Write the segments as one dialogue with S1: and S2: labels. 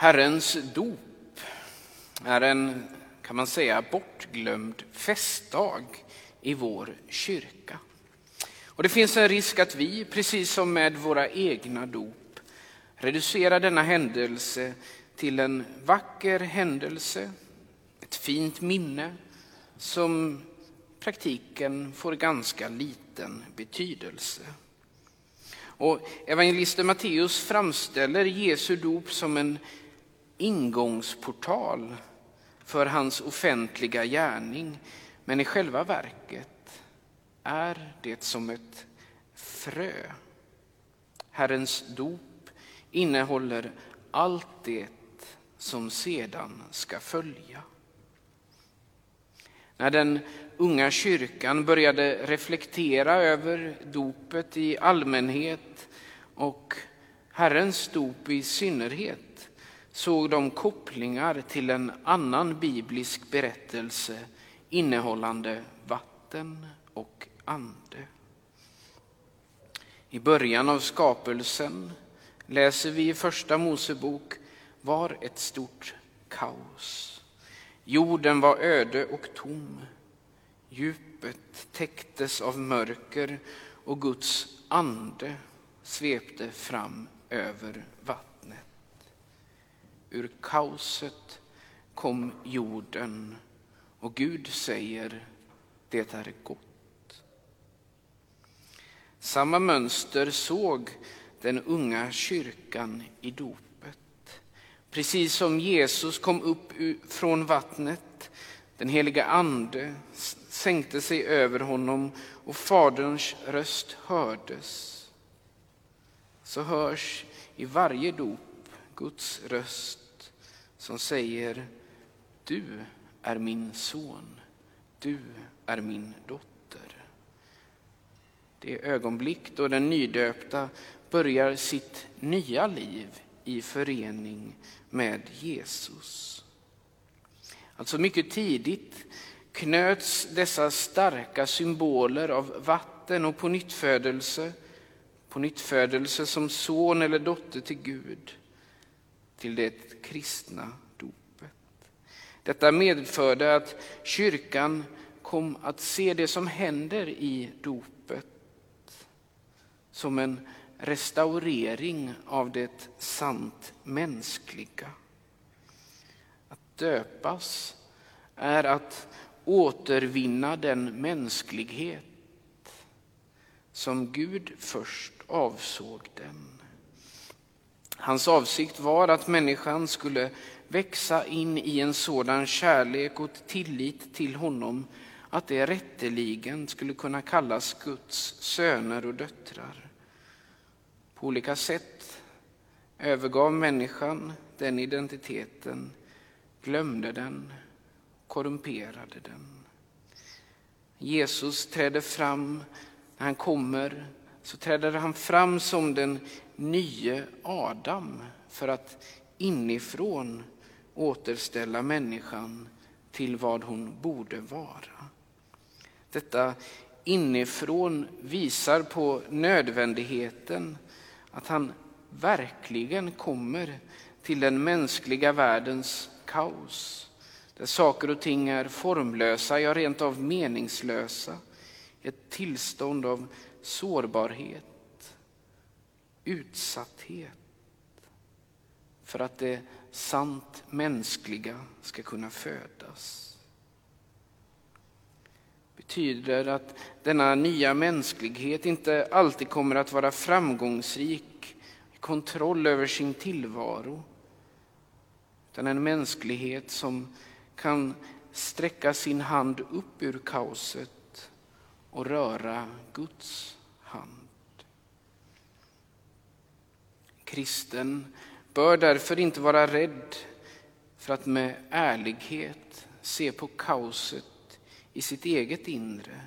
S1: Herrens dop är en, kan man säga, bortglömd festdag i vår kyrka. Och det finns en risk att vi, precis som med våra egna dop, reducerar denna händelse till en vacker händelse, ett fint minne som i praktiken får ganska liten betydelse. Och evangelisten Matteus framställer Jesu dop som en ingångsportal för hans offentliga gärning. Men i själva verket är det som ett frö. Herrens dop innehåller allt det som sedan ska följa. När den unga kyrkan började reflektera över dopet i allmänhet och Herrens dop i synnerhet såg de kopplingar till en annan biblisk berättelse innehållande vatten och ande. I början av skapelsen läser vi i Första Mosebok var ett stort kaos. Jorden var öde och tom. Djupet täcktes av mörker och Guds ande svepte fram över vattnet. Ur kaoset kom jorden och Gud säger det är gott. Samma mönster såg den unga kyrkan i dopet. Precis som Jesus kom upp från vattnet, den heliga ande sänkte sig över honom och Faderns röst hördes. Så hörs i varje dop Guds röst som säger Du är min son, du är min dotter. Det ögonblick då den nydöpta börjar sitt nya liv i förening med Jesus. Alltså mycket tidigt knöts dessa starka symboler av vatten och pånyttfödelse, pånyttfödelse som son eller dotter till Gud, till det kristna dopet. Detta medförde att kyrkan kom att se det som händer i dopet som en restaurering av det sant mänskliga. Att döpas är att återvinna den mänsklighet som Gud först avsåg den. Hans avsikt var att människan skulle växa in i en sådan kärlek och tillit till honom att det rätteligen skulle kunna kallas Guds söner och döttrar. På olika sätt övergav människan den identiteten, glömde den, korrumperade den. Jesus trädde fram, när han kommer, så träder han fram som den nye Adam för att inifrån återställa människan till vad hon borde vara. Detta inifrån visar på nödvändigheten att han verkligen kommer till den mänskliga världens kaos. Där saker och ting är formlösa, ja rent av meningslösa. Ett tillstånd av sårbarhet, utsatthet. För att det sant mänskliga ska kunna födas betyder att denna nya mänsklighet inte alltid kommer att vara framgångsrik i kontroll över sin tillvaro. Utan en mänsklighet som kan sträcka sin hand upp ur kaoset och röra Guds hand. Kristen bör därför inte vara rädd för att med ärlighet se på kaoset i sitt eget inre,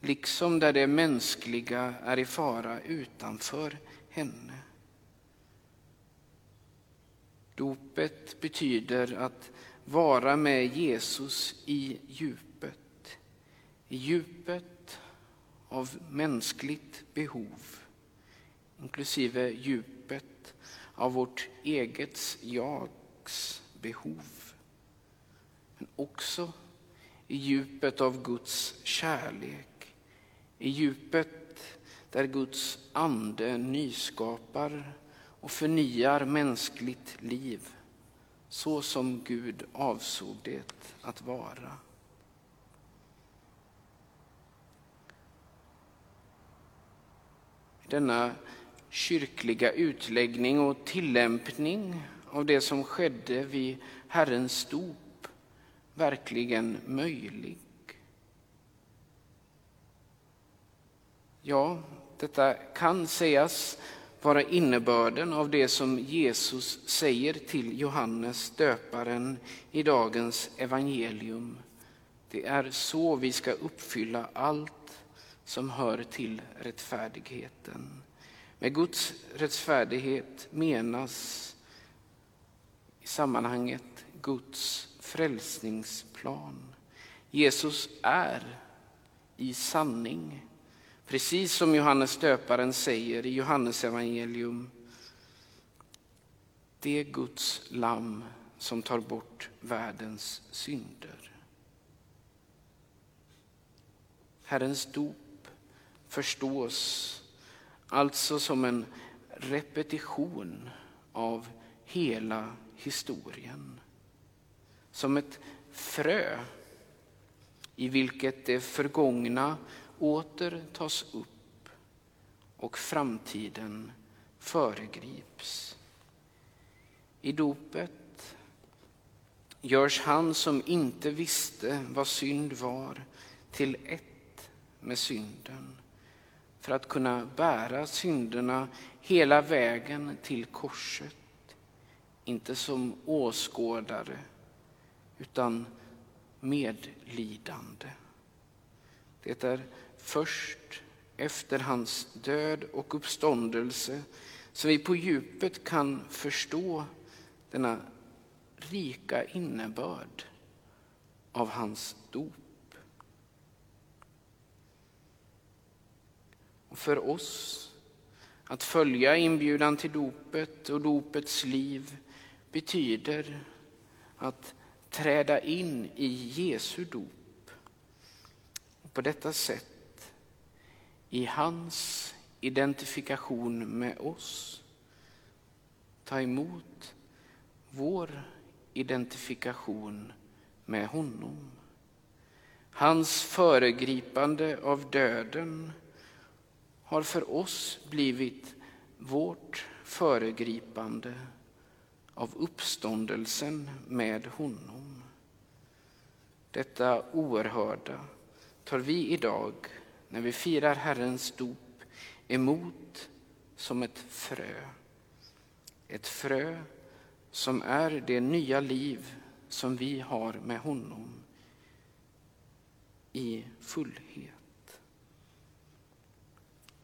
S1: liksom där det mänskliga är i fara utanför henne. Dopet betyder att vara med Jesus i djupet, i djupet av mänskligt behov, inklusive djupet av vårt eget jags behov. Men också i djupet av Guds kärlek, i djupet där Guds ande nyskapar och förnyar mänskligt liv så som Gud avsåg det att vara. Denna kyrkliga utläggning och tillämpning av det som skedde vid Herrens dop verkligen möjlig? Ja, detta kan sägas vara innebörden av det som Jesus säger till Johannes döparen i dagens evangelium. Det är så vi ska uppfylla allt som hör till rättfärdigheten. Med Guds rättfärdighet menas i sammanhanget Guds frälsningsplan. Jesus är i sanning, precis som Johannes döparen säger i Johannes evangelium, det är Guds lamm som tar bort världens synder. Herrens dop förstås Alltså som en repetition av hela historien. Som ett frö i vilket det förgångna åter tas upp och framtiden föregrips. I dopet görs han som inte visste vad synd var till ett med synden för att kunna bära synderna hela vägen till korset. Inte som åskådare, utan medlidande. Det är först efter hans död och uppståndelse som vi på djupet kan förstå denna rika innebörd av hans dop. Och för oss att följa inbjudan till dopet och dopets liv betyder att träda in i Jesu dop. Och på detta sätt, i hans identifikation med oss, ta emot vår identifikation med honom. Hans föregripande av döden har för oss blivit vårt föregripande av uppståndelsen med honom. Detta oerhörda tar vi idag, när vi firar Herrens dop, emot som ett frö. Ett frö som är det nya liv som vi har med honom i fullhet.